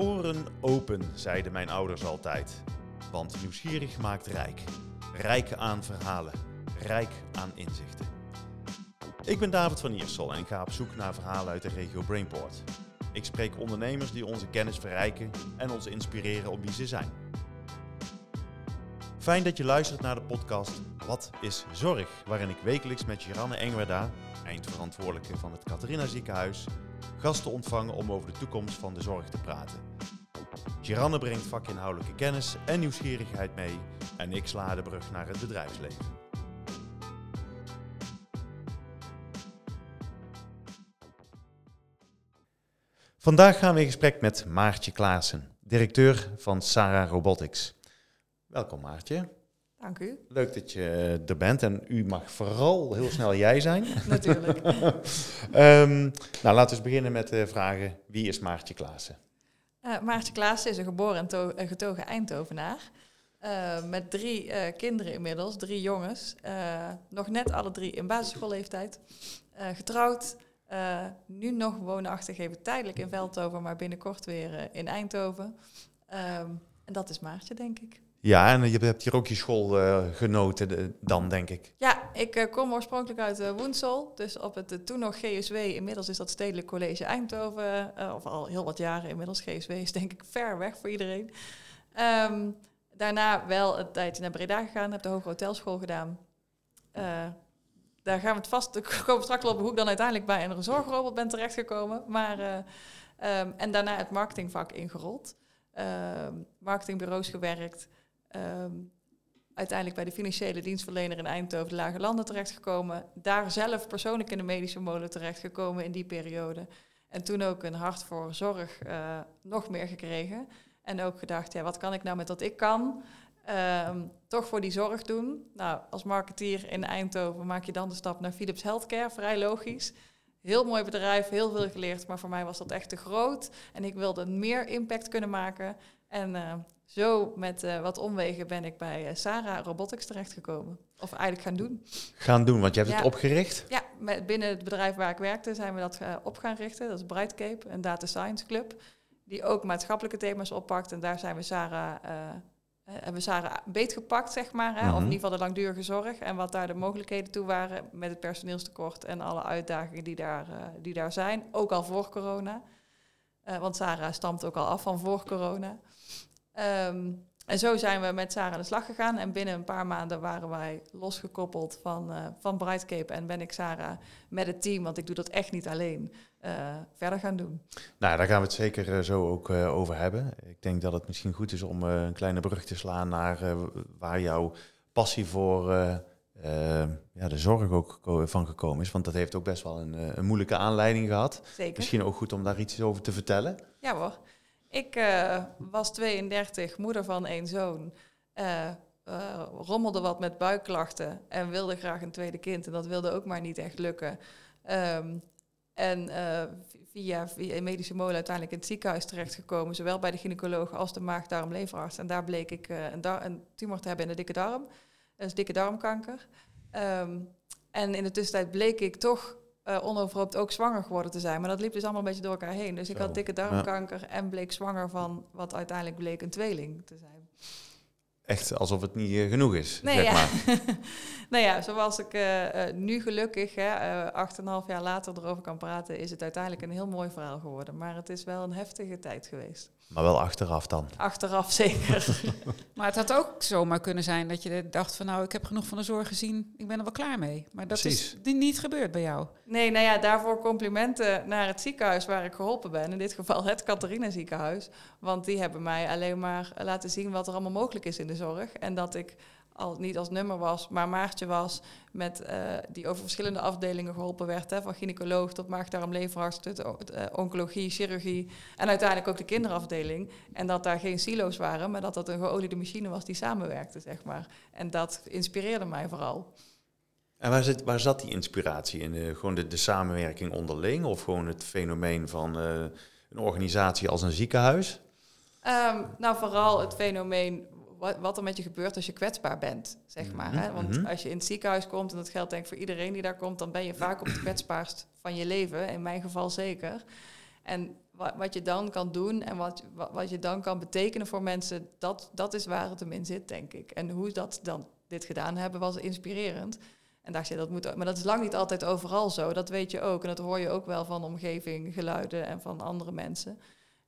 Oren open, zeiden mijn ouders altijd. Want nieuwsgierig maakt rijk. Rijk aan verhalen, rijk aan inzichten. Ik ben David van Iersel en ga op zoek naar verhalen uit de regio Brainport. Ik spreek ondernemers die onze kennis verrijken en ons inspireren op wie ze zijn. Fijn dat je luistert naar de podcast Wat is Zorg? Waarin ik wekelijks met Giranne Engwerda, eindverantwoordelijke van het Catharina Ziekenhuis, gasten ontvang om over de toekomst van de zorg te praten. Giranne brengt vakinhoudelijke kennis en nieuwsgierigheid mee en ik sla de brug naar het bedrijfsleven. Vandaag gaan we in gesprek met Maartje Klaassen, directeur van Sarah Robotics. Welkom Maartje. Dank u. Leuk dat je er bent en u mag vooral heel snel jij zijn. Natuurlijk. um, nou, laten we eens beginnen met de vragen. Wie is Maartje Klaassen? Maartje Klaassen is een geboren en getogen Eindhovenaar. Uh, met drie kinderen inmiddels, drie jongens. nog net alle drie in basisschoolleeftijd. getrouwd. nu nog woonachtig even tijdelijk in Veldhoven, maar binnenkort weer in Eindhoven. Um, en dat is Maartje, denk ik. Ja, en je hebt hier ook je school uh, genoten dan, denk ik. Ja, ik uh, kom oorspronkelijk uit Woensel. Dus op het toen nog GSW, inmiddels is dat Stedelijk College Eindhoven. of al heel wat jaren inmiddels. GSW is denk ik ver weg voor iedereen. Um, daarna wel een tijdje naar Breda gegaan. Heb de Hoge Hotelschool gedaan. daar gaan we het vast... Ik kom straks wel op hoe ik dan uiteindelijk bij een zorgrobot ben terechtgekomen. Maar, um, en daarna het marketingvak ingerold. Um, marketingbureaus gewerkt. Um, uiteindelijk bij de financiële dienstverlener in Eindhoven, de Lage Landen, terechtgekomen. Daar zelf persoonlijk in de medische molen terechtgekomen in die periode. En toen ook een hart voor zorg uh, nog meer gekregen. En ook gedacht, ja, wat kan ik nou met wat ik kan? Um, toch voor die zorg doen. Nou, als marketeer in Eindhoven maak je dan de stap naar Philips Healthcare, vrij logisch. Heel mooi bedrijf, heel veel geleerd, maar voor mij was dat echt te groot. En ik wilde meer impact kunnen maken. En uh, zo met uh, wat omwegen ben ik bij uh, Sarah Robotics terechtgekomen. Of eigenlijk gaan doen. Gaan doen, want je hebt ja. het opgericht? Ja, met, binnen het bedrijf waar ik werkte zijn we dat op gaan richten. Dat is Brightcape, een data science club. Die ook maatschappelijke thema's oppakt. En daar zijn we Sarah, hebben we Sarah beetgepakt, zeg maar. Hè? Mm -hmm. Of in ieder geval de langdurige zorg. En wat daar de mogelijkheden toe waren met het personeelstekort. En alle uitdagingen die daar, die daar zijn. Ook al voor corona. want Sarah stamt ook al af van voor corona. Um, en zo zijn we met Sarah aan de slag gegaan. En binnen een paar maanden waren wij losgekoppeld van, uh, van Brightcape. En ben ik Sarah met het team, want ik doe dat echt niet alleen, uh, verder gaan doen. Nou, daar gaan we het zeker uh, zo ook over hebben. Ik denk dat het misschien goed is om een kleine brug te slaan naar waar jouw passie voor ja, de zorg ook van gekomen is. Want dat heeft ook best wel een, een moeilijke aanleiding gehad. Zeker. Misschien ook goed om daar iets over te vertellen. Ja hoor. Ik uh, was 32, moeder van één zoon. Uh, uh, rommelde wat met buikklachten en wilde graag een tweede kind. En dat wilde ook maar niet echt lukken. Um, en via, via medische molen uiteindelijk in het ziekenhuis terechtgekomen. Zowel bij de gynaecoloog als de maag-darm-leverarts. En daar bleek ik een, een, tumor te hebben in de dikke darm. Is dikke darmkanker. Um, en in de tussentijd bleek ik toch uh, onoverhoopt ook zwanger geworden te zijn. Maar dat liep dus allemaal een beetje door elkaar heen. Dus ik had dikke darmkanker en bleek zwanger van wat uiteindelijk bleek een tweeling te zijn. Echt alsof het niet uh, genoeg is, nee, zeg ja. maar. nou ja, zoals ik uh, nu gelukkig, acht en een half jaar later erover kan praten, is het uiteindelijk een heel mooi verhaal geworden. Maar het is wel een heftige tijd geweest. Maar wel achteraf dan? Achteraf zeker. maar het had ook zomaar kunnen zijn dat je dacht van nou, ik heb genoeg van de zorg gezien, ik ben er wel klaar mee. Maar dat Precies. is niet gebeurd bij jou. Nee, nou ja, daarvoor complimenten naar het ziekenhuis waar ik geholpen ben. In dit geval het Catharina ziekenhuis. Want die hebben mij alleen maar laten zien wat er allemaal mogelijk is in de zorg. En dat ik al niet als nummer was, maar Maartje was, met, uh, die over verschillende afdelingen geholpen werd. Hè, van gynaecoloog tot maag-darm-leverarts, tot uh, oncologie, chirurgie en uiteindelijk ook de kinderafdeling. En dat daar geen silo's waren, maar dat dat een geoliede machine was die samenwerkte, zeg maar. En dat inspireerde mij vooral. En waar, zit, waar zat die inspiratie in? Uh, gewoon de, de, samenwerking onderling of gewoon het fenomeen van een organisatie als een ziekenhuis? Um, nou, vooral het fenomeen wat, wat, er met je gebeurt als je kwetsbaar bent, zeg maar. Hè? Want Mhm. als je in het ziekenhuis komt, en dat geldt denk ik voor iedereen die daar komt, dan ben je vaak op het kwetsbaarst van je leven, in mijn geval zeker. En wa- wat je dan kan doen en wat, wa- wat je dan kan betekenen voor mensen, dat, dat is waar het hem in zit, denk ik. En hoe dat dan dit gedaan hebben, was inspirerend. En dacht je, dat moet maar dat is lang niet altijd overal zo. Dat weet je ook. En dat hoor je ook wel van omgeving, geluiden en van andere mensen.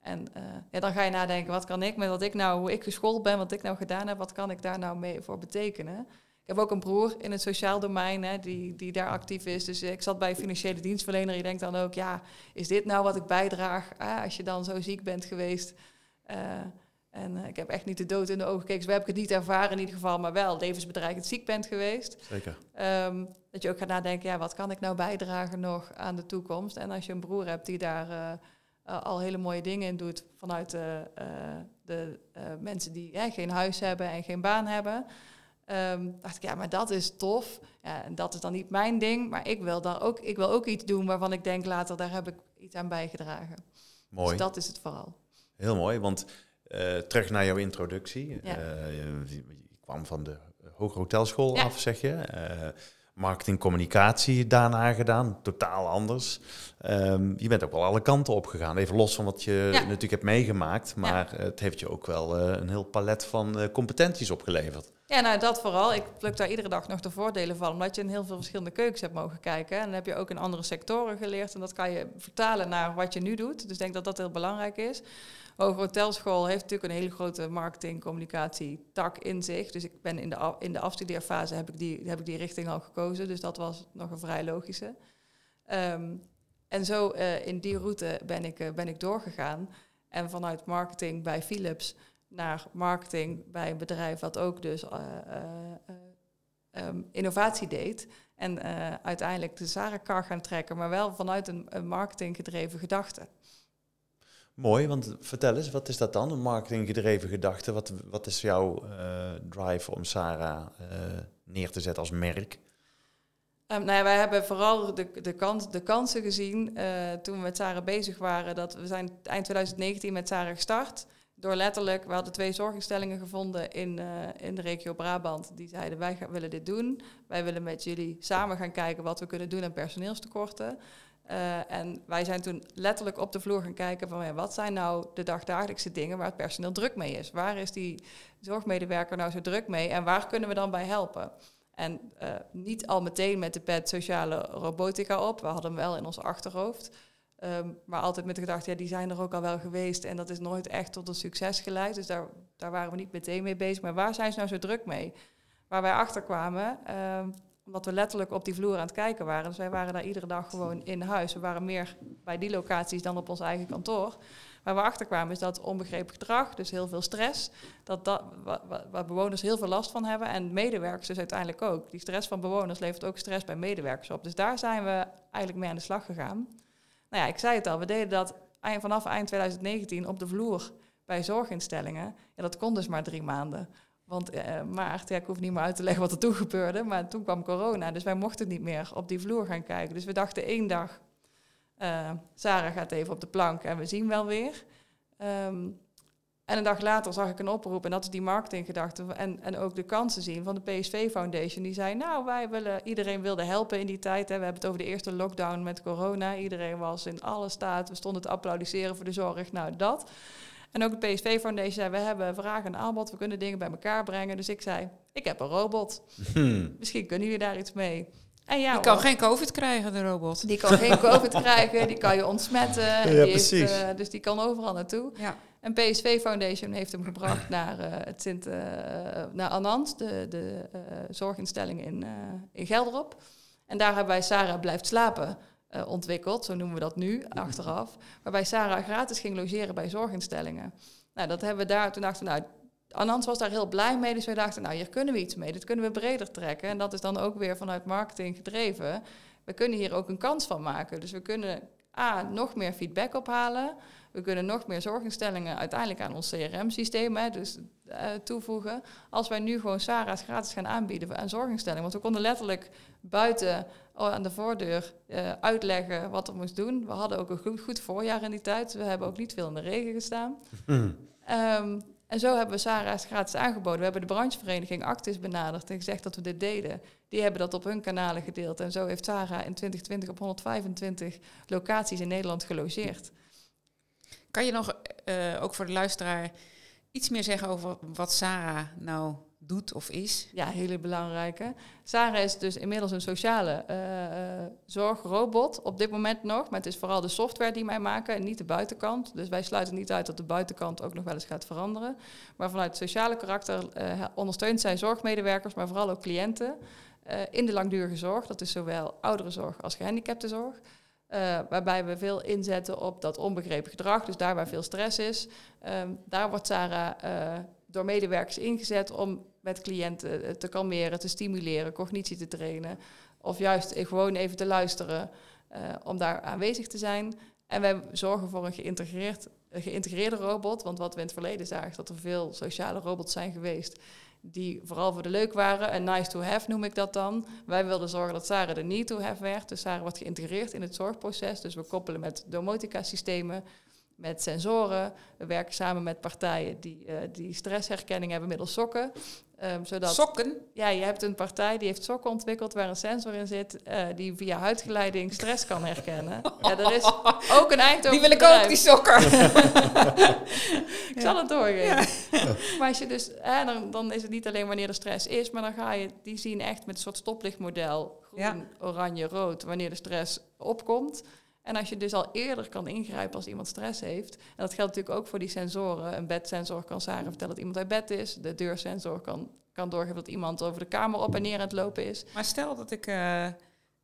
En eh, ja, dan ga je nadenken, wat kan ik met wat ik nou, hoe ik geschoold ben, wat ik nou gedaan heb, wat kan ik daar nou mee voor betekenen? Ik heb ook een broer in het sociaal domein hè, die, die daar actief is. Dus ik zat bij een financiële dienstverlener. Je denkt dan ook, ja, is dit nou wat ik bijdraag ah, als je dan zo ziek bent geweest? Eh, en eh, ik heb echt niet de dood in de ogen gekeken. Zo heb ik het niet ervaren in ieder geval, maar wel levensbedreigend ziek bent geweest. Zeker. Ehm, dat je ook gaat nadenken, ja, wat kan ik nou bijdragen nog aan de toekomst? En als je een broer hebt die daar eh, al hele mooie dingen in doet vanuit de, eh, de eh, mensen die geen huis hebben en geen baan hebben, ehm, dacht ik, ja, maar dat is tof. Ja, en dat is dan niet mijn ding, maar ik wil, daar ook, ik wil ook iets doen waarvan ik denk later, daar heb ik iets aan bijgedragen. Mooi. Dus dat is het vooral. Heel mooi, want terug naar jouw introductie. Ja. Je, je kwam van de Hoge Hotelschool af, zeg je. Eh, marketing, communicatie daarna gedaan, totaal anders. Ehm, je bent ook wel alle kanten op gegaan. Even los van wat je Ja. natuurlijk hebt meegemaakt. Maar het heeft je ook wel eh, een heel palet van eh, competenties opgeleverd. Ja, nou dat vooral. Ik pluk daar iedere dag nog de voordelen van, omdat je in heel veel verschillende keukens hebt mogen kijken. En dan heb je ook in andere sectoren geleerd en dat kan je vertalen naar wat je nu doet. Dus ik denk dat dat heel belangrijk is. Hoge Hotelschool heeft natuurlijk een hele grote marketing, communicatie, tak in zich. Dus ik ben in de, in de afstudeerfase heb ik, die, heb ik die richting al gekozen. Dus dat was nog een vrij logische. Ehm, en zo eh, in die route ben ik, eh, ben ik doorgegaan. En vanuit marketing bij Philips naar marketing bij een bedrijf wat ook dus eh, eh, eh, ehm, innovatie deed. En uiteindelijk de Zarenkar gaan trekken, maar wel vanuit een, een marketinggedreven gedachte. Mooi, want vertel eens, wat is dat dan? Een marketinggedreven gedachte? Wat, wat is jouw drive om Sarah eh, neer te zetten als merk? Ehm, nou ja, wij hebben vooral de, de, kans, de kansen gezien toen we met Sarah bezig waren. Dat we zijn eind 2019 met Sarah gestart. Door letterlijk, we hadden twee zorginstellingen gevonden in, eh, in de regio Brabant. Die zeiden, wij willen dit doen. Wij willen met jullie samen gaan kijken wat we kunnen doen aan personeelstekorten. Eh, en wij zijn toen letterlijk op de vloer gaan kijken van ja, wat zijn nou de dagdagelijkse dingen waar het personeel druk mee is. Waar is die zorgmedewerker nou zo druk mee en waar kunnen we dan bij helpen? En eh, niet al meteen met de pet sociale robotica op. We hadden hem wel in ons achterhoofd. Ehm, maar altijd met de gedachte, ja, die zijn er ook al wel geweest. En dat is nooit echt tot een succes geleid. Dus daar, daar waren we niet meteen mee bezig. Maar waar zijn ze nou zo druk mee? Waar wij achter kwamen, ehm, omdat we letterlijk op die vloer aan het kijken waren. Dus wij waren daar iedere dag gewoon in huis. We waren meer bij die locaties dan op ons eigen kantoor. Waar we achter kwamen is dat onbegrepen gedrag, dus heel veel stress, dat dat, wa- wa- waar bewoners heel veel last van hebben en medewerkers dus uiteindelijk ook. Die stress van bewoners levert ook stress bij medewerkers op. Dus daar zijn we eigenlijk mee aan de slag gegaan. Nou ja, ik zei het al, we deden dat vanaf eind 2019 op de vloer bij zorginstellingen. Ja, dat kon dus maar drie maanden. Want eh, maart, ja, ik hoef niet meer uit te leggen wat er toen gebeurde, maar toen kwam corona, dus wij mochten niet meer op die vloer gaan kijken. Dus we dachten één dag, eh, Sarah gaat even op de plank en we zien wel weer. Ehm, en een dag later zag ik een oproep, en dat is die marketinggedachte, en, en ook de kansen zien van de PSV Foundation. Die zei, nou, wij willen, iedereen wilde helpen in die tijd. Hè. We hebben het over de eerste lockdown met corona. Iedereen was in alle staat, we stonden te applaudisseren voor de zorg, nou dat. En ook de PSV Foundation zei, we hebben vraag en aanbod, we kunnen dingen bij elkaar brengen. Dus ik zei, ik heb een robot, Hmm. misschien kunnen jullie daar iets mee. En ja, Die kan hoor. geen COVID krijgen, de robot. Die kan geen COVID krijgen, die kan je ontsmetten. en Ja, die heeft, eh, dus die kan overal naartoe. Ja. En PSV Foundation heeft hem gebracht naar, eh, het Sint, eh, naar Anand, de, de eh, zorginstelling in, eh, in Gelderop. En daar hebben wij Sarah Blijft Slapen eh, ontwikkeld, zo noemen we dat nu, achteraf. Waarbij Sarah gratis ging logeren bij zorginstellingen. Nou, dat hebben we daar, toen dachten we, nou, Anand was daar heel blij mee, dus wij dachten, nou, hier kunnen we iets mee. Dit kunnen we breder trekken. En dat is dan ook weer vanuit marketing gedreven. We kunnen hier ook een kans van maken. Dus we kunnen A, nog meer feedback ophalen. We kunnen nog meer zorginstellingen uiteindelijk aan ons CRM-systeem dus, eh, toevoegen. Als wij nu gewoon Sarah's gratis gaan aanbieden aan zorginstellingen. Want we konden letterlijk buiten oh, aan de voordeur eh, uitleggen wat er moest doen. We hadden ook een goed, goed voorjaar in die tijd. We hebben ook niet veel in de regen gestaan. Ehm, en zo hebben we Sarah's gratis aangeboden. We hebben de branchevereniging Actis benaderd en gezegd dat we dit deden. Die hebben dat op hun kanalen gedeeld. En zo heeft Sarah in 2020 op 125 locaties in Nederland gelogeerd. Kan je nog, eh, ook voor de luisteraar, iets meer zeggen over wat Sarah nou doet of is? Ja, hele belangrijke. Sarah is dus inmiddels een sociale eh, eh, zorgrobot. Op dit moment nog, maar het is vooral de software die wij maken en niet de buitenkant. Dus wij sluiten niet uit dat de buitenkant ook nog wel eens gaat veranderen. Maar vanuit het sociale karakter eh, ondersteunt zij zorgmedewerkers, maar vooral ook cliënten in de langdurige zorg. Dat is zowel ouderenzorg als gehandicaptenzorg. Uh, waarbij we veel inzetten op dat onbegrepen gedrag, dus daar waar veel stress is. Um, daar wordt Sarah uh, door medewerkers ingezet om met cliënten eh, te kalmeren, te stimuleren, cognitie te trainen. Of juist gewoon even te luisteren uh, om daar aanwezig te zijn. En wij zorgen voor een, geïntegreerd, een geïntegreerde robot. Want wat we in het verleden zagen, dat er veel sociale robots zijn geweest die vooral voor de leuk waren. En nice to have noem ik dat dan. Wij wilden zorgen dat Sarah de need to have werd. Dus Sarah wordt geïntegreerd in het zorgproces. Dus we koppelen met domotica systemen, met sensoren. We werken samen met partijen die, uh, die stressherkenning hebben middels sokken. Um, zodat, sokken? Ja, je hebt een partij die heeft sokken ontwikkeld waar een sensor in zit uh, die via huidgeleiding stress kan herkennen. ja, er is ook een eind Die wil ik ook, die sokken. ik zal het doorgeven. Ja. Maar als je dus, eh, dan, dan is het niet alleen wanneer er stress is, maar dan ga je die zien echt met een soort stoplichtmodel. Groen, ja. oranje, rood, wanneer de stress opkomt. En als je dus al eerder kan ingrijpen als iemand stress heeft, en dat geldt natuurlijk ook voor die sensoren. Een bedsensor kan Sarah vertellen dat iemand uit bed is. De deursensor kan, kan doorgeven dat iemand over de kamer op en neer aan het lopen is. Maar stel dat ik uh,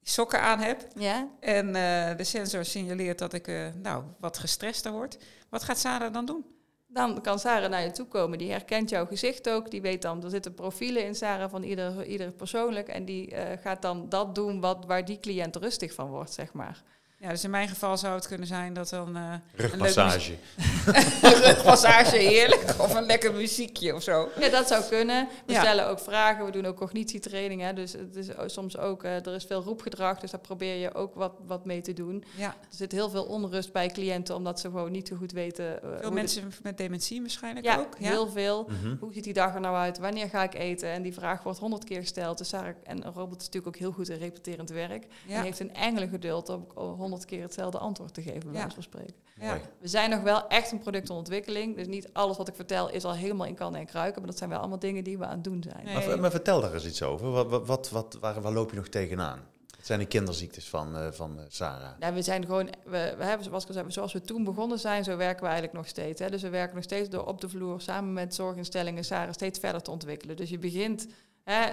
sokken aan heb ja? en uh, de sensor signaleert dat ik uh, nou, wat gestrester word. Wat gaat Sarah dan doen? Dan kan Sarah naar je toe komen. Die herkent jouw gezicht ook. Die weet dan, er zitten profielen in Sarah van ieder, ieder persoonlijk. En die gaat dan dat doen wat, waar die cliënt rustig van wordt, zeg maar. Ja, dus in mijn geval zou het kunnen zijn dat dan... Uh, Rugmassage. Rugmassage, heerlijk. Of een lekker muziekje of zo. Ja, dat zou kunnen. We ja. stellen ook vragen. We doen ook cognitietraining. Hè. Dus het is soms ook... Uh, er is veel roepgedrag, dus daar probeer je ook wat, wat mee te doen. Ja. Er zit heel veel onrust bij cliënten, omdat ze gewoon niet zo goed weten... Uh, veel mensen de... met dementie waarschijnlijk ja, ook. Ja, heel veel. Mm -hmm. Hoe ziet die dag er nou uit? Wanneer ga ik eten? En die vraag wordt honderd keer gesteld. Dus Sarah, en een robot is natuurlijk ook heel goed in repeterend werk. Ja. En heeft een engelen geduld om honderd keer hetzelfde antwoord te geven, bij wijze van spreken. Ja. We zijn nog wel echt een productontwikkeling. Dus niet alles wat ik vertel is al helemaal in kan en kruiken. Maar dat zijn wel allemaal dingen die we aan het doen zijn. Nee. Maar, maar, vertel daar eens iets over. Wat, wat, wat, waar, waar loop je nog tegenaan? Het zijn de kinderziektes van, uh, van uh, Sarah. Ja, we zijn gewoon, we, we hebben, zoals ik al zei, zoals we toen begonnen zijn, zo werken we eigenlijk nog steeds. Hè. Dus we werken nog steeds door op de vloer samen met zorginstellingen Sarah steeds verder te ontwikkelen. Dus je begint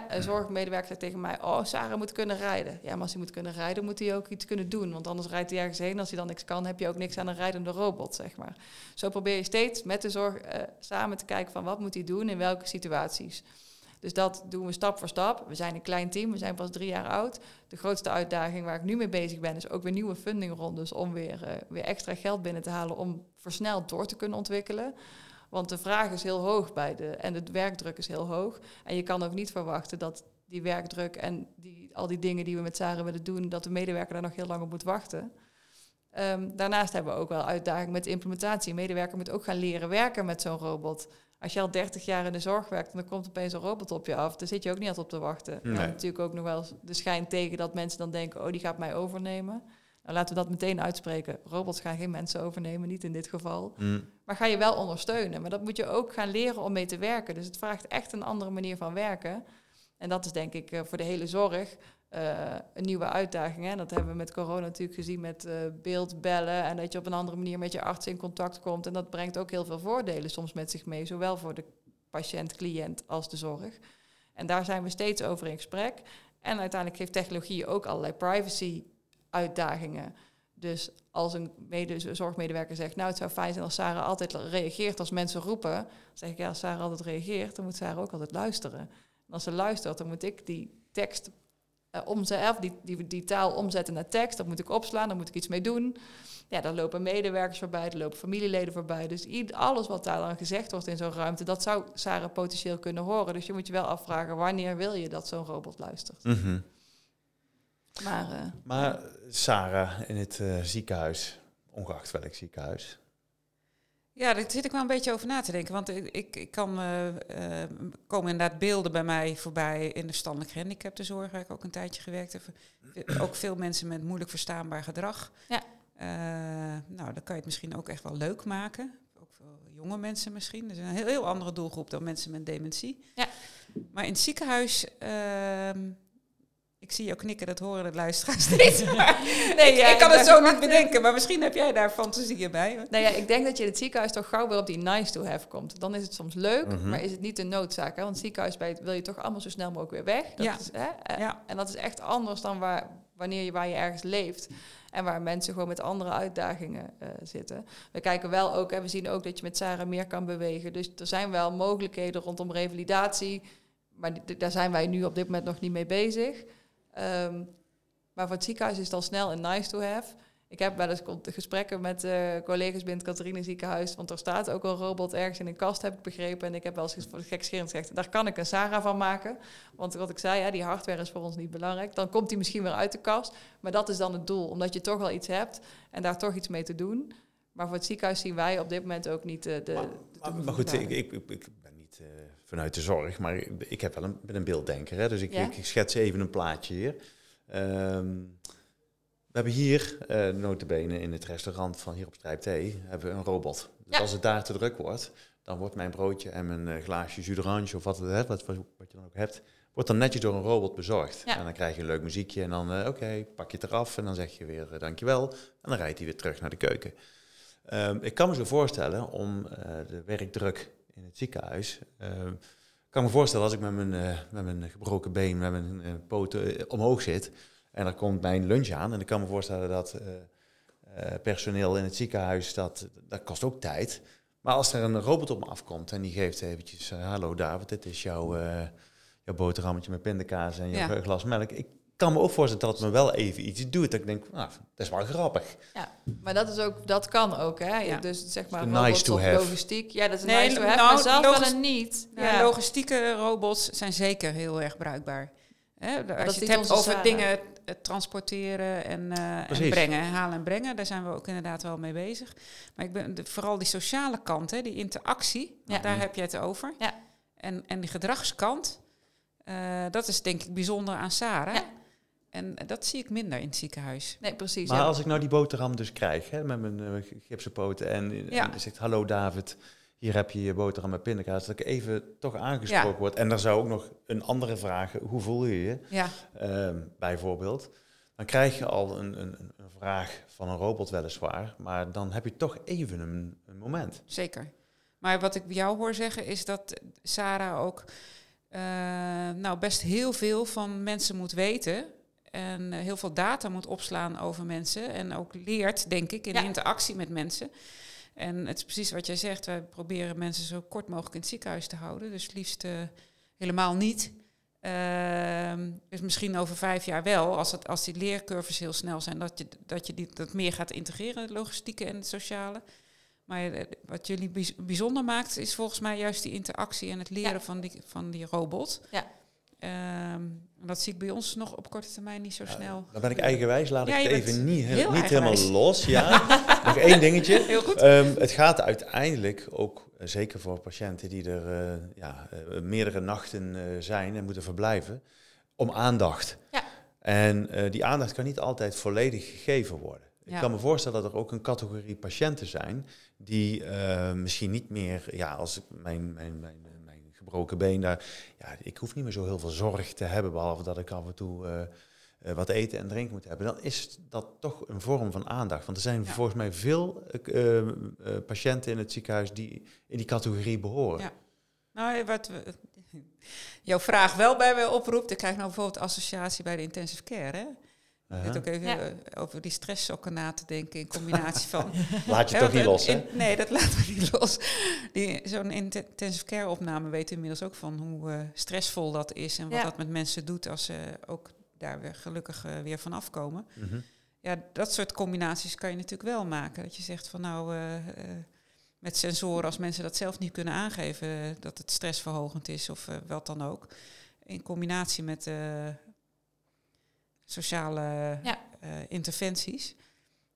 Een zorgmedewerker zegt tegen mij, oh, Sarah moet kunnen rijden. Ja, maar als hij moet kunnen rijden, moet hij ook iets kunnen doen. Want anders rijdt hij ergens heen. Als hij dan niks kan, heb je ook niks aan een rijdende robot, zeg maar. Zo probeer je steeds met de zorg uh, samen te kijken van wat moet hij doen in welke situaties. Dus dat doen we stap voor stap. We zijn een klein team, we zijn pas drie jaar oud. De grootste uitdaging waar ik nu mee bezig ben, is ook weer nieuwe fundingrondes om weer, uh, weer extra geld binnen te halen om versneld door te kunnen ontwikkelen. Want de vraag is heel hoog bij de, en de werkdruk is heel hoog. En je kan ook niet verwachten dat die werkdruk en die, al die dingen die we met Sarah willen doen, dat de medewerker daar nog heel lang op moet wachten. Um, daarnaast hebben we ook wel uitdaging met de implementatie. Een medewerker moet ook gaan leren werken met zo'n robot. Als je al 30 jaar in de zorg werkt en er komt opeens een robot op je af, dan zit je ook niet altijd op te wachten. Nee. En natuurlijk ook nog wel de schijn tegen dat mensen dan denken, oh die gaat mij overnemen. Nou, laten we dat meteen uitspreken. Robots gaan geen mensen overnemen, niet in dit geval. Mm. Maar ga je wel ondersteunen. Maar dat moet je ook gaan leren om mee te werken. Dus het vraagt echt een andere manier van werken. En dat is denk ik uh, voor de hele zorg uh, een nieuwe uitdaging. Hè? Dat hebben we met corona natuurlijk gezien met uh, beeldbellen. En dat je op een andere manier met je arts in contact komt. En dat brengt ook heel veel voordelen soms met zich mee. Zowel voor de patiënt, cliënt als de zorg. En daar zijn we steeds over in gesprek. En uiteindelijk geeft technologie ook allerlei privacy uitdagingen. Dus als een mede zorgmedewerker zegt, nou het zou fijn zijn als Sarah altijd reageert als mensen roepen, dan zeg ik ja, als Sarah altijd reageert, dan moet Sarah ook altijd luisteren. En als ze luistert, dan moet ik die tekst uh, omzetten, die, die, die taal omzetten naar tekst, dat moet ik opslaan, daar moet ik iets mee doen. Ja, dan lopen medewerkers voorbij, er lopen familieleden voorbij. Dus alles wat daar dan gezegd wordt in zo'n ruimte, dat zou Sarah potentieel kunnen horen. Dus je moet je wel afvragen, wanneer wil je dat zo'n robot luistert? Mm. Maar, uh, maar Sarah in het uh, ziekenhuis, ongeacht welk ziekenhuis. Ja, daar zit ik wel een beetje over na te denken. Want ik, ik kan uh, komen inderdaad beelden bij mij voorbij in de standelijk gehandicaptenzorg, waar ik ook een tijdje gewerkt heb. Ook veel mensen met moeilijk verstaanbaar gedrag. Ja. Eh, nou, dan kan je het misschien ook echt wel leuk maken. Ook voor jonge mensen misschien. Dat is een heel, heel andere doelgroep dan mensen met dementie. Ja. Maar in het ziekenhuis... ik zie jou knikken, dat horen de luisteraars niet. Maar Nee, ik, ja, ik kan het zo niet bedenken, maar misschien heb jij daar fantasieën bij. Nou ja, ik denk dat je in het ziekenhuis toch gauw weer op die nice to have komt. Dan is het soms leuk, Mhm. maar is het niet de noodzaak. Hè? Want het ziekenhuis bij- wil je toch allemaal zo snel mogelijk weer weg. Dat Ja. is, hè? eh, Ja. En dat is echt anders dan waar, wanneer je, waar je ergens leeft. En waar mensen gewoon met andere uitdagingen eh, zitten. We kijken wel ook, en we zien ook dat je met Sarah meer kan bewegen. Dus er zijn wel mogelijkheden rondom revalidatie. Maar daar zijn wij nu op dit moment nog niet mee bezig. Ehm, maar voor het ziekenhuis is het al snel een nice to have. Ik heb wel eens gesprekken met eh, collega's binnen het Catharina ziekenhuis. Want er staat ook een robot ergens in een kast, heb ik begrepen. En ik heb wel eens gekscherend gezegd, daar kan ik een Sarah van maken. Want wat ik zei, hè, die hardware is voor ons niet belangrijk. Dan komt die misschien weer uit de kast. Maar dat is dan het doel, omdat je toch wel iets hebt en daar toch iets mee te doen. Maar voor het ziekenhuis zien wij op dit moment ook niet de... de, Maar, de maar, maar goed, ik, ik, ik ben niet eh, vanuit de zorg, maar ik, heb wel een, ben een beelddenker. Hè? Dus ik, Ja? ik, schets even een plaatje hier. Ehm, we hebben hier, eh notabene in het restaurant van hier op Strijp Thee, hebben we een robot. Dus Ja. als het daar te druk wordt, dan wordt mijn broodje en mijn eh, glaasje jus d'orange of wat, het, wat, wat, wat je dan ook hebt, wordt dan netjes door een robot bezorgd. Ja. En dan krijg je een leuk muziekje en dan, eh, oké, pak je het eraf en dan zeg je weer dankjewel. En dan rijdt hij weer terug naar de keuken. Ehm, ik kan me zo voorstellen om de werkdruk in het ziekenhuis. ehm, ik kan me voorstellen als ik met mijn, eh, met mijn gebroken been, met mijn eh, poten eh, omhoog zit. En er komt mijn lunch aan. En ik kan me voorstellen dat personeel in het ziekenhuis, dat, dat kost ook tijd. Maar als er een robot op me afkomt en die geeft eventjes, hallo David, dit is jouw, jouw boterhammetje met pindakaas en jouw Ja. glas melk. Ik kan me ook voorstellen dat het me wel even iets doet. Dat ik denk, nou, dat is wel grappig. Ja, maar dat, is ook, dat kan ook, hè? Ja. Dus zeg maar nice to have. logistiek. Ja, dat is Nee, nice to have, nou, maar zelfs logis- wel een niet. Ja, logistieke robots zijn zeker heel erg bruikbaar. Hè, als je het hebt over dingen eh, transporteren en, eh, en brengen, halen en brengen, daar zijn we ook inderdaad wel mee bezig. Maar ik ben de, vooral die sociale kant, hè, die interactie, Ja. daar heb je het over. Ja. En, en die gedragskant, eh, dat is denk ik bijzonder aan Sarah. En dat zie ik minder in het ziekenhuis. Nee, precies. Maar ja. als ik nou die boterham dus krijg hè, met mijn uh, gipsen poten en, en Ja. je zegt hallo David, hier heb je je boterham met pindakaas, dat ik even toch aangesproken Ja. word. En dan zou ook nog een andere vraag, hoe voel je je, Ja, Ehm, bijvoorbeeld. Dan krijg je al een, een, een vraag van een robot weliswaar, maar dan heb je toch even een, een moment. zeker. Maar wat ik bij jou hoor zeggen is dat Sarah ook eh, nou best heel veel van mensen moet weten. En eh, heel veel data moet opslaan over mensen. En ook leert, denk ik, in Ja. interactie met mensen. En het is precies wat jij zegt. Wij proberen mensen zo kort mogelijk in het ziekenhuis te houden. Dus liefst eh, helemaal niet. Ehm, dus misschien over vijf jaar wel, als, het, als die leercurves heel snel zijn, dat je, dat, je die, dat meer gaat integreren, het logistieke en het sociale. Maar eh, wat jullie bijz- bijzonder maakt, is volgens mij juist die interactie en het leren Ja. van, die, van die robot. Ja. Ehm, en dat zie ik bij ons nog op korte termijn niet zo snel. Dan ben ik eigenwijs, laat Ja, ik het even niet, helemaal los. Ja, nog één dingetje. Heel goed. Ehm, het gaat uiteindelijk ook, eh, zeker voor patiënten die er eh, ja, eh, meerdere nachten zijn en moeten verblijven, om aandacht. Ja. En die aandacht kan niet altijd volledig gegeven worden. Ik kan me voorstellen dat er ook een categorie patiënten zijn die misschien niet meer, ja, als ik mijn, mijn, mijn gebroken been daar, ja, ik hoef niet meer zo heel veel zorg te hebben, behalve dat ik af en toe eh, eh, wat eten en drinken moet hebben. Dan is dat toch een vorm van aandacht. Want er zijn Ja. volgens mij veel eh, patiënten in het ziekenhuis die in die categorie behoren. Ja. Nou, wat we, jouw vraag wel bij mij oproept, ik krijg nou bijvoorbeeld associatie bij de intensive care. Hè? Ik Uh-huh. zit ook even Ja. eh, over die stresssokken na te denken in combinatie van Laat je toch niet los, hè? in- nee, dat laten we niet los. Die- Zo'n intensive care opname weet inmiddels ook van hoe eh, stressvol dat is en wat Ja. dat met mensen doet als ze ook daar weer gelukkig eh, weer van afkomen. Mhm. Ja, dat soort combinaties kan je natuurlijk wel maken. Dat je zegt van nou, met sensoren, als mensen dat zelf niet kunnen aangeven, dat het stressverhogend is of wat dan ook. In combinatie met eh, sociale Ja. eh, interventies.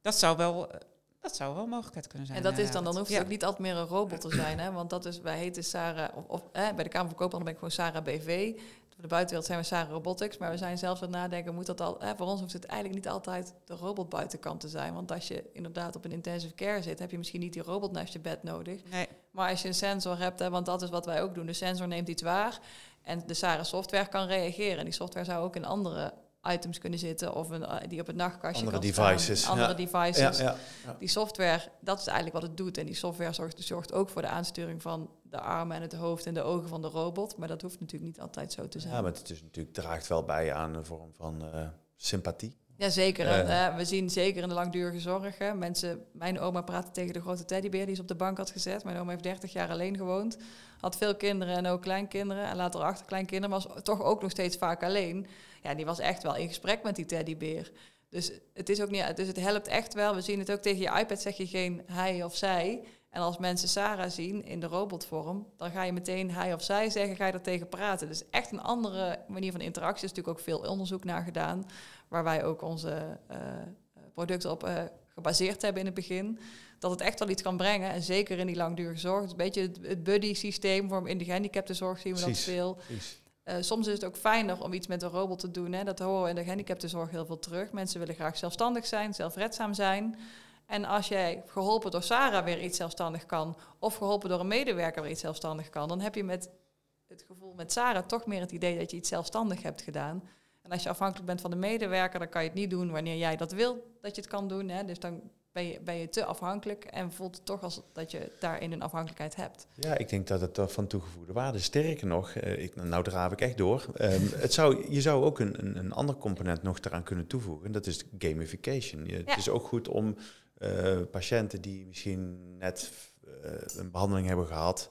Dat zou wel, eh, dat zou wel een mogelijkheid kunnen zijn. En dat is dan, dan hoeft het ook niet altijd meer een robot te zijn, hè? Want dat is, wij heten Sarah, of, of bij de Kamer van Koophandel ben ik gewoon Sarah BV. voor de buitenwereld zijn we Sara Robotics, maar we zijn zelfs aan het nadenken, moet dat al, voor ons hoeft het eigenlijk niet altijd de robot buitenkant te zijn. Want als je inderdaad op een intensive care zit, heb je misschien niet die robot naast je bed nodig. Nee. Maar als je een sensor hebt, hè, want dat is wat wij ook doen, de sensor neemt iets waar en de Sara software kan reageren. En die software zou ook in andere items kunnen zitten of een, eh, die op het nachtkastje Andere kan staan. devices, Andere ja. devices. Ja, ja, ja. Die software, dat is eigenlijk wat het doet. En die software zorgt, zorgt ook voor de aansturing van de armen en het hoofd en de ogen van de robot. Maar dat hoeft natuurlijk niet altijd zo te zijn. Ja, maar het is natuurlijk, draagt wel bij aan een vorm van eh, sympathie. Jazeker. En, Eh. we zien zeker in de langdurige zorg. hè, mensen, mijn oma praatte tegen de grote teddybeer die ze op de bank had gezet. Mijn oma heeft 30 jaar alleen gewoond. Had veel kinderen en ook kleinkinderen. En later achterkleinkinderen, maar was toch ook nog steeds vaak alleen. Ja, die was echt wel in gesprek met die teddybeer. Dus het, is ook niet, dus het helpt echt wel. We zien het ook tegen je iPad, zeg je geen hij of zij. En als mensen Sarah zien in de robotvorm, dan ga je meteen hij of zij zeggen, ga je er tegen praten. Dus echt een andere manier van interactie. Er is natuurlijk ook veel onderzoek naar gedaan, waar wij ook onze eh, producten op eh, gebaseerd hebben in het begin. Dat het echt wel iets kan brengen. En zeker in die langdurige zorg. Het is een beetje het, het buddy-systeem voor in de gehandicaptenzorg zien we dat veel. Eh, soms is het ook fijner om iets met een robot te doen. Hè. Dat horen we in de gehandicaptenzorg heel veel terug. Mensen willen graag zelfstandig zijn, zelfredzaam zijn. En als jij geholpen door Sarah weer iets zelfstandig kan, of geholpen door een medewerker weer iets zelfstandig kan, dan heb je met het gevoel met Sarah toch meer het idee dat je iets zelfstandig hebt gedaan. En als je afhankelijk bent van de medewerker, dan kan je het niet doen wanneer jij dat wil dat je het kan doen. Hè. Dus dan ben je, ben je te afhankelijk en voelt het toch als dat je daarin een afhankelijkheid hebt. Ja, ik denk dat het toch van toegevoegde waarde. Sterker nog, eh, ik, nou draaf ik echt door. Ehm, het zou, je zou ook een, een, een ander component nog eraan kunnen toevoegen. En dat is gamification. Je, Ja. Het is ook goed om eh, patiënten die misschien net eh, een behandeling hebben gehad,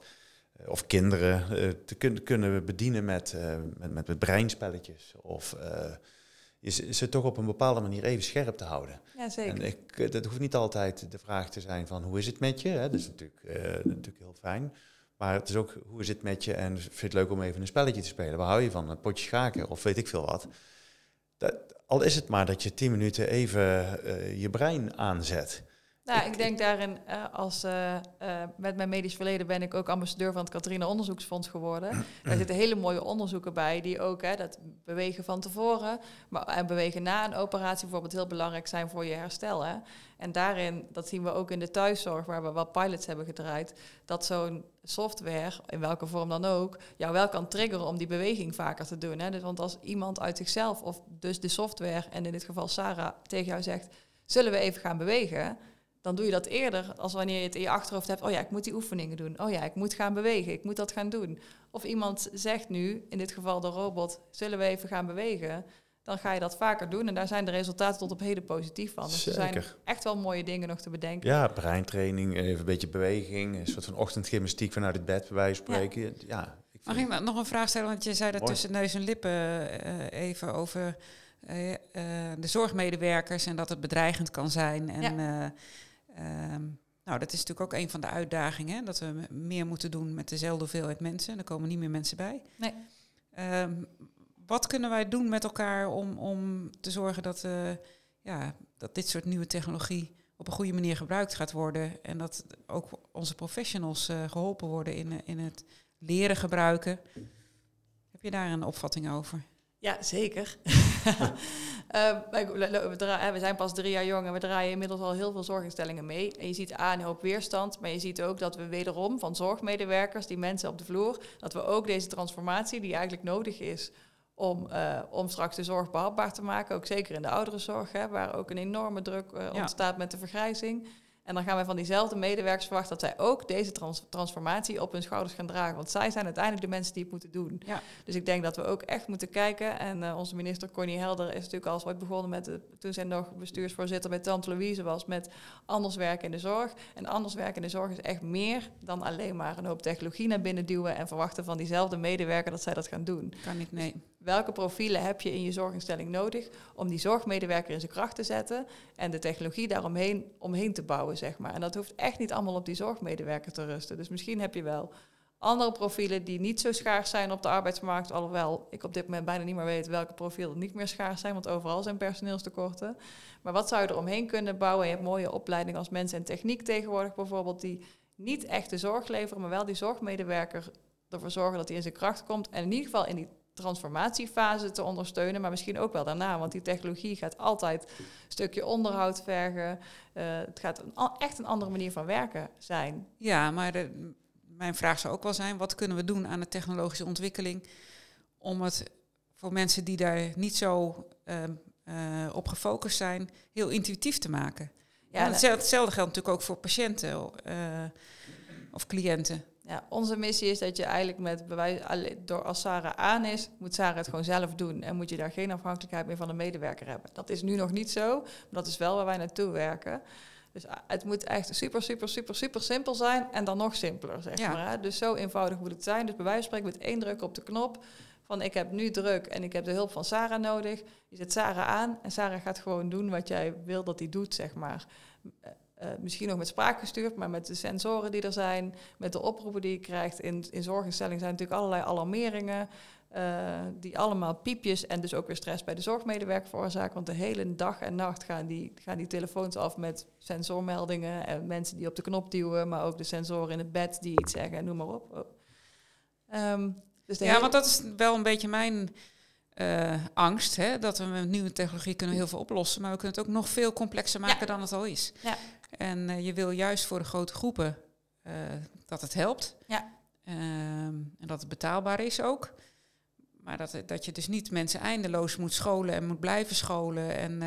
eh, of kinderen, eh, te kun, kunnen bedienen met, eh, met, met, met breinspelletjes. Of je ze- ze toch op een bepaalde manier even scherp te houden. Ja, zeker. En ik, eh, dat hoeft niet altijd de vraag te zijn van hoe is het met je? Hè? Dat is natuurlijk, eh, natuurlijk heel fijn. Maar het is ook hoe is het met je en vind je het leuk om even een spelletje te spelen? Waar hou je van? Een potje schaken of weet ik veel wat. Dat, al is het maar dat je tien minuten even eh, je brein aanzet. Nou, Ik- denk daarin, eh, als eh, eh, met mijn medisch verleden ben ik ook ambassadeur van het Catharina Onderzoeksfonds geworden. Daar zitten hele mooie onderzoeken bij, die ook hè, dat bewegen van tevoren maar, en bewegen na een operatie bijvoorbeeld heel belangrijk zijn voor je herstel. Hè. En daarin, dat zien we ook in de thuiszorg, waar we wat pilots hebben gedraaid, dat zo'n software, in welke vorm dan ook, jou wel kan triggeren om die beweging vaker te doen. Hè. Dus, want als iemand uit zichzelf, of dus de software, en in dit geval Sarah, tegen jou zegt, zullen we even gaan bewegen? Dan doe je dat eerder als wanneer je het in je achterhoofd hebt. Oh ja, ik moet die oefeningen doen. Oh ja, ik moet gaan bewegen. Ik moet dat gaan doen. Of iemand zegt nu, in dit geval de robot, zullen we even gaan bewegen? Dan ga je dat vaker doen. En daar zijn de resultaten tot op heden positief van. Dus er zijn Zeker. echt wel mooie dingen nog te bedenken. Ja, breintraining, even een beetje beweging, een soort van ochtendgymnastiek vanuit het bed, bij wijze van spreken. Ja, ik Mag ik nog een vraag stellen? Want je zei dat Mooi. tussen neus en lippen eh, even over eh, eh, de zorgmedewerkers en dat het bedreigend kan zijn. En Ja. Eh, ehm, nou, dat is natuurlijk ook een van de uitdagingen, hè, dat we meer moeten doen met dezelfde hoeveelheid mensen. Er komen niet meer mensen bij. Nee. Ehm, wat kunnen wij doen met elkaar om, om te zorgen dat, eh, ja, dat dit soort nieuwe technologie op een goede manier gebruikt gaat worden en dat ook onze professionals eh, geholpen worden in, eh, in het leren gebruiken. Heb je daar een opvatting over? Ja, zeker. Eh, we, zijn pas drie jaar jong en we draaien inmiddels al heel veel zorginstellingen mee. En je ziet A, een hoop weerstand, maar je ziet ook dat we wederom van zorgmedewerkers, die mensen op de vloer, dat we ook deze transformatie die eigenlijk nodig is om, eh, om straks de zorg behapbaar te maken, ook zeker in de ouderenzorg, hè, waar ook een enorme druk eh, Ja. ontstaat met de vergrijzing. En dan gaan wij van diezelfde medewerkers verwachten dat zij ook deze trans- transformatie op hun schouders gaan dragen. Want zij zijn uiteindelijk de mensen die het moeten doen. Ja. Dus ik denk dat we ook echt moeten kijken. En eh, onze minister Connie Helder is natuurlijk al ooit begonnen met, de, toen zij nog bestuursvoorzitter bij Tante Louise was, met anders werken in de zorg. En anders werken in de zorg is echt meer dan alleen maar een hoop technologie naar binnen duwen en verwachten van diezelfde medewerker dat zij dat gaan doen. Kan niet, nee. Welke profielen heb je in je zorginstelling nodig om die zorgmedewerker in zijn kracht te zetten en de technologie daaromheen omheen te bouwen, zeg maar. En dat hoeft echt niet allemaal op die zorgmedewerker te rusten. Dus misschien heb je wel andere profielen die niet zo schaars zijn op de arbeidsmarkt, alhoewel ik op dit moment bijna niet meer weet welke profielen niet meer schaars zijn, want overal zijn personeelstekorten. Maar wat zou je eromheen kunnen bouwen? Je hebt mooie opleidingen als mensen en techniek tegenwoordig bijvoorbeeld, die niet echt de zorg leveren, maar wel die zorgmedewerker ervoor zorgen dat hij in zijn kracht komt en in ieder geval in die transformatiefase te ondersteunen, maar misschien ook wel daarna, want die technologie gaat altijd een stukje onderhoud vergen. Uh, het gaat een, echt een andere manier van werken zijn. Ja, maar de, mijn vraag zou ook wel zijn, wat kunnen we doen aan de technologische ontwikkeling om het voor mensen die daar niet zo uh, uh, op gefocust zijn, heel intuïtief te maken? Ja, en hetzelfde, hetzelfde, geldt natuurlijk ook voor patiënten of cliënten. Ja, onze missie is dat je eigenlijk met bewijs, door als Sarah aan is, moet Sarah het gewoon zelf doen. En moet je daar geen afhankelijkheid meer van de medewerker hebben. Dat is nu nog niet zo, maar dat is wel waar wij naartoe werken. Dus ah, het moet echt super, super, super, super simpel zijn en dan nog simpeler, zeg maar. Hè? Dus zo eenvoudig moet het zijn. Dus bij wijze van spreken met één druk op de knop van ik heb nu druk en ik heb de hulp van Sarah nodig. Je zet Sarah aan en Sarah gaat gewoon doen wat jij wil dat hij doet, zeg maar. Uh, misschien nog met spraak gestuurd, maar met de sensoren die er zijn, met de oproepen die je krijgt. In, in zorginstellingen zijn natuurlijk allerlei alarmeringen, uh, die allemaal piepjes en dus ook weer stress bij de zorgmedewerker veroorzaken. Want de hele dag en nacht gaan die, gaan die telefoons af met sensormeldingen en mensen die op de knop duwen, maar ook de sensoren in het bed die iets zeggen, noem maar op. Oh. Um, dus ja, want dat is wel een beetje mijn uh, angst. Hè? Dat we met nieuwe technologie kunnen heel veel oplossen, maar we kunnen het ook nog veel complexer maken dan het al is. Ja. En uh, je wil juist voor de grote groepen uh, dat het helpt. Ja. Um, en dat het betaalbaar is ook. Maar dat, dat je dus niet mensen eindeloos moet scholen en moet blijven scholen. En,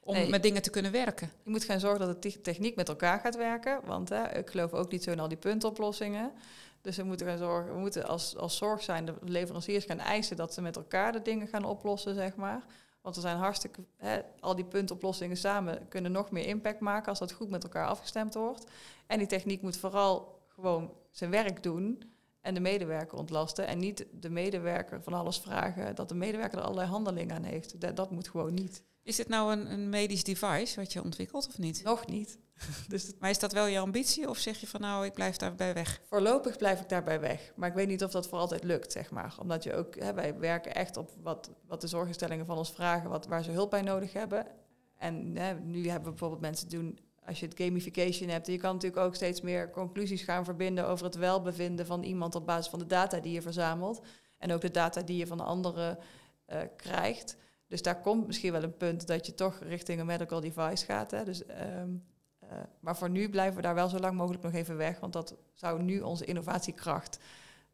om met dingen te kunnen werken. Je moet gaan zorgen dat de techniek met elkaar gaat werken. Want hè, ik geloof ook niet zo in al die puntoplossingen. Dus we moeten gaan zorgen, we moeten als, als zorg zijn de leveranciers gaan eisen dat ze met elkaar de dingen gaan oplossen, zeg maar. Want er zijn hartstikke, hè, al die puntoplossingen samen kunnen nog meer impact maken als dat goed met elkaar afgestemd wordt. En die techniek moet vooral gewoon zijn werk doen en de medewerker ontlasten. En niet de medewerker van alles vragen dat de medewerker er allerlei handelingen aan heeft. Dat, dat moet gewoon niet. Is dit nou een, een medisch device wat je ontwikkelt of niet? Nog niet. dus maar is dat wel je ambitie of zeg je van nou, ik blijf daarbij weg? Voorlopig blijf ik daarbij weg. Maar ik weet niet of dat voor altijd lukt, zeg maar. Omdat je ook, hè, wij werken echt op wat, wat de zorginstellingen van ons vragen, wat, waar ze hulp bij nodig hebben. En hè, nu hebben we bijvoorbeeld mensen doen, als je het gamification hebt, je kan natuurlijk ook steeds meer conclusies gaan verbinden over het welbevinden van iemand op basis van de data die je verzamelt. En ook de data die je van anderen uh, krijgt. Dus daar komt misschien wel een punt dat je toch richting een medical device gaat. Hè. Dus um, uh, maar voor nu blijven we daar wel zo lang mogelijk nog even weg, want dat zou nu onze innovatiekracht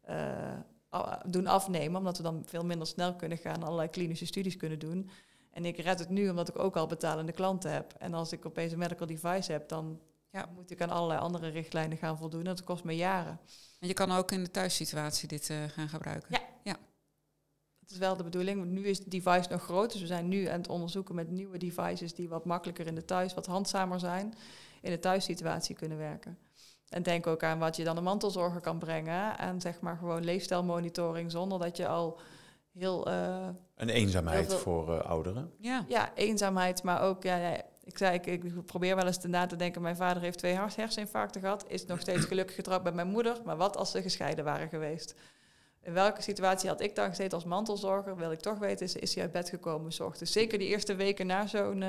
uh, doen afnemen, omdat we dan veel minder snel kunnen gaan allerlei klinische studies kunnen doen. En ik red het nu omdat ik ook al betalende klanten heb. En als ik opeens een medical device heb, dan ja, moet ik aan allerlei andere richtlijnen gaan voldoen. Dat kost me jaren. En je kan ook in de thuissituatie dit uh, gaan gebruiken. Ja. ja. Dat is wel de bedoeling. Nu is de device nog groot, dus we zijn nu aan het onderzoeken met nieuwe devices die wat makkelijker in de thuis, wat handzamer zijn in de thuissituatie kunnen werken. En denk ook aan wat je dan de mantelzorger kan brengen. En zeg maar gewoon leefstijlmonitoring zonder dat je al heel... Uh, een eenzaamheid voor uh, ouderen. Ja. ja, eenzaamheid, maar ook... Ja, ja, ik zei, ik, ik, probeer wel eens te na te denken... mijn vader heeft twee herseninfarcten gehad... is nog steeds gelukkig getrouwd bij mijn moeder... maar wat als ze gescheiden waren geweest? In welke situatie had ik dan gezeten als mantelzorger? Wil ik toch weten, is, is hij uit bed gekomen s ochtends? Zeker die eerste weken na zo'n...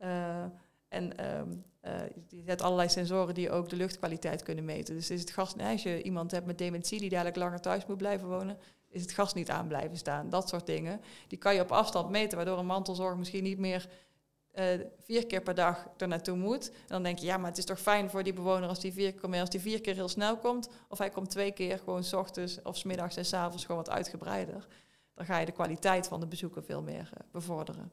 Uh, en um, uh, je hebt allerlei sensoren die ook de luchtkwaliteit kunnen meten. Dus is het gas, als je iemand hebt met dementie die dadelijk langer thuis moet blijven wonen, is het gas niet aan blijven staan. Dat soort dingen. Die kan je op afstand meten, waardoor een mantelzorg misschien niet meer uh, vier keer per dag er naartoe moet. En dan denk je, ja, maar het is toch fijn voor die bewoner als die vier keer, als die vier keer heel snel komt. Of hij komt twee keer gewoon s ochtends of s middags en s avonds gewoon wat uitgebreider. Dan ga je de kwaliteit van de bezoeken veel meer uh, bevorderen.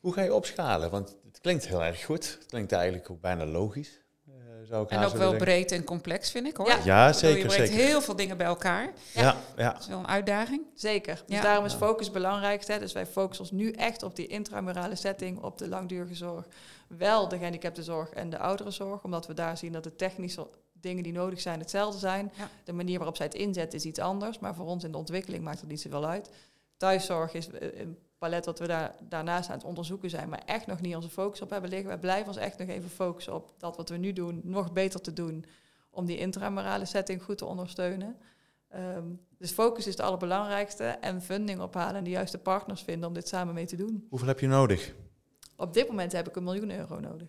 Hoe ga je opschalen? Want het klinkt heel erg goed. Het klinkt eigenlijk ook bijna logisch. Zou ik en ook wel breed en complex, vind ik hoor. Ja, ja zeker. Je brengt heel veel dingen bij elkaar. Ja, ja. Dat is wel een uitdaging. Zeker. Dus daarom is focus belangrijk. Hè? Dus wij focussen ons nu echt op die intramurale setting, op de langdurige zorg. Wel de gehandicaptenzorg en de ouderenzorg, omdat we daar zien dat de technische dingen die nodig zijn hetzelfde zijn. De manier waarop zij het inzetten is iets anders, maar voor ons in de ontwikkeling maakt het niet zoveel uit. Thuiszorg is eh, een palet wat we daar, daarnaast aan het onderzoeken zijn, maar echt nog niet onze focus op hebben liggen. We blijven ons echt nog even focussen op dat wat we nu doen, nog beter te doen om die intramorale setting goed te ondersteunen. Um, dus focus is het allerbelangrijkste en funding ophalen en de juiste partners vinden om dit samen mee te doen. Hoeveel heb je nodig? Op dit moment heb ik een miljoen euro nodig.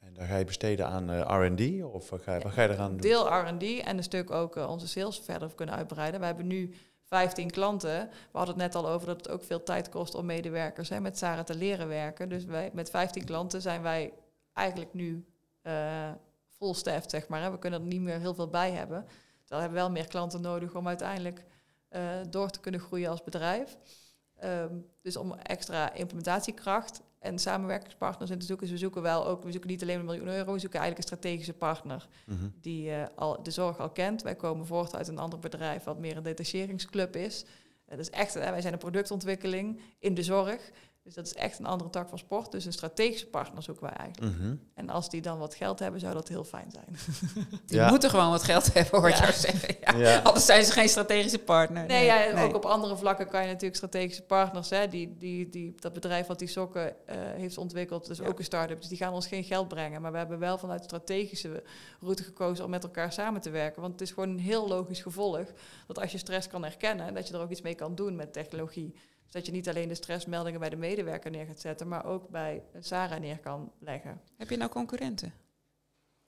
En daar ga je besteden aan uh, R&D of wat ga, je, wat ga je eraan doen? Deel R&D en een stuk ook uh, onze sales verder kunnen uitbreiden. We hebben nu 15 klanten. We hadden het net al over dat het ook veel tijd kost om medewerkers hè, met Sarah te leren werken. Dus wij, met 15 klanten zijn wij eigenlijk nu uh, full zeg maar. Hè. We kunnen er niet meer heel veel bij hebben. we hebben wel meer klanten nodig om uiteindelijk uh, door te kunnen groeien als bedrijf. Um, dus om extra implementatiekracht en samenwerkingspartners in te zoeken. Dus we zoeken wel ook, we zoeken niet alleen een miljoen euro, we zoeken eigenlijk een strategische partner mm die uh, al de zorg al kent. Wij komen voort uit een ander bedrijf wat meer een detacheringsclub is. Dat is echt, wij zijn een productontwikkeling in de zorg. Dus dat is echt een andere tak van sport. Dus een strategische partner zoeken wij eigenlijk. Mhm. En als die dan wat geld hebben, zou dat heel fijn zijn. Die moeten gewoon wat geld hebben, hoor ja. zeggen. Ja. Anders zijn ze geen strategische partner. Nee, nee, ja, ook op andere vlakken kan je natuurlijk strategische partners... Hè, die, die, die, dat bedrijf wat die sokken uh, heeft ontwikkeld, dus ook een start-up... dus die gaan ons geen geld brengen. Maar we hebben wel vanuit strategische route gekozen... om met elkaar samen te werken. Want het is gewoon een heel logisch gevolg... dat als je stress kan herkennen... dat je er ook iets mee kan doen met technologie... Dus dat je niet alleen de stressmeldingen bij de medewerker neer gaat zetten, maar ook bij Sarah neer kan leggen. Heb je nou concurrenten?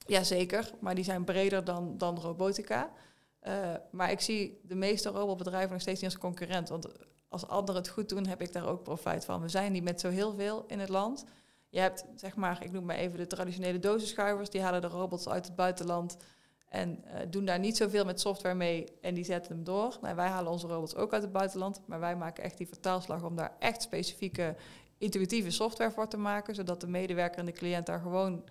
Jazeker, maar die zijn breder dan, dan robotica. Uh, maar ik zie de meeste robotbedrijven nog steeds niet als concurrent. Want als anderen het goed doen, heb ik daar ook profijt van. We zijn niet met zo heel veel in het land. Je hebt, zeg maar, ik noem maar even de traditionele dozenschuivers. Die halen de robots uit het buitenland en uh, doen daar niet zoveel met software mee en die zetten hem door. Wij halen onze robots ook uit het buitenland, maar wij maken echt die vertaalslag om daar echt specifieke intuïtieve software voor te maken, zodat de medewerker en de cliënt daar gewoon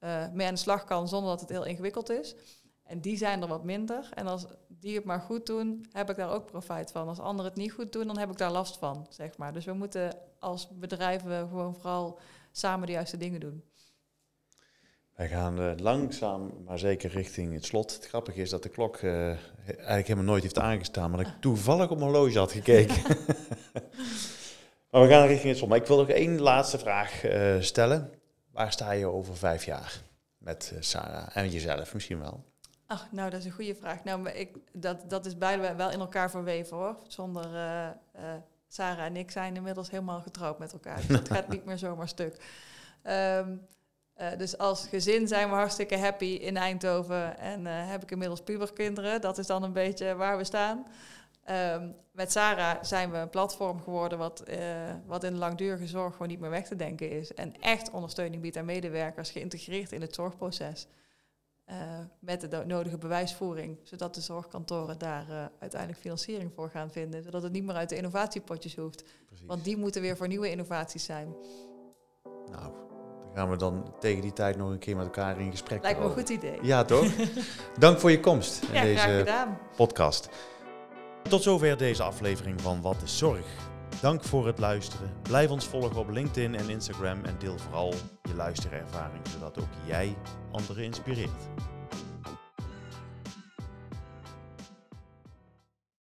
uh, mee aan de slag kan zonder dat het heel ingewikkeld is. En die zijn er wat minder. En als die het maar goed doen, heb ik daar ook profijt van. Als anderen het niet goed doen, dan heb ik daar last van, zeg maar. Dus we moeten als bedrijven gewoon vooral samen de juiste dingen doen. Wij gaan uh, langzaam, maar zeker richting het slot. Het grappige is dat de klok uh, eigenlijk helemaal nooit heeft aangestaan, maar dat ik toevallig op mijn horloge had gekeken. maar we gaan richting het slot. Maar ik wil nog één laatste vraag uh, stellen. Waar sta je over vijf jaar met Sarah en jezelf misschien wel? Ach, nou, dat is een goede vraag. Nou, ik, dat, dat is beide wel in elkaar verweven hoor. Zonder Sarah en ik zijn inmiddels helemaal getrouwd met elkaar. Dus dat gaat niet meer zomaar stuk. Um, uh, dus als gezin zijn we hartstikke happy in Eindhoven en uh, heb ik inmiddels puberkinderen. Dat is dan een beetje waar we staan. Um, met Sarah zijn we een platform geworden wat, uh, wat in de langdurige zorg gewoon niet meer weg te denken is. En echt ondersteuning biedt aan medewerkers, geïntegreerd in het zorgproces. met de nodige bewijsvoering, zodat de zorgkantoren daar uiteindelijk financiering voor gaan vinden. Zodat het niet meer uit de innovatiepotjes hoeft. Precies. Want die moeten weer voor nieuwe innovaties zijn. Nou, gaan we dan tegen die tijd nog een keer met elkaar in gesprek Lijkt me een goed idee. Ja, toch? Dank voor je komst in deze podcast. Tot zover deze aflevering van Wat is Zorg? Dank voor het luisteren. Blijf ons volgen op LinkedIn en Instagram en deel vooral je luisterervaring, zodat ook jij anderen inspireert.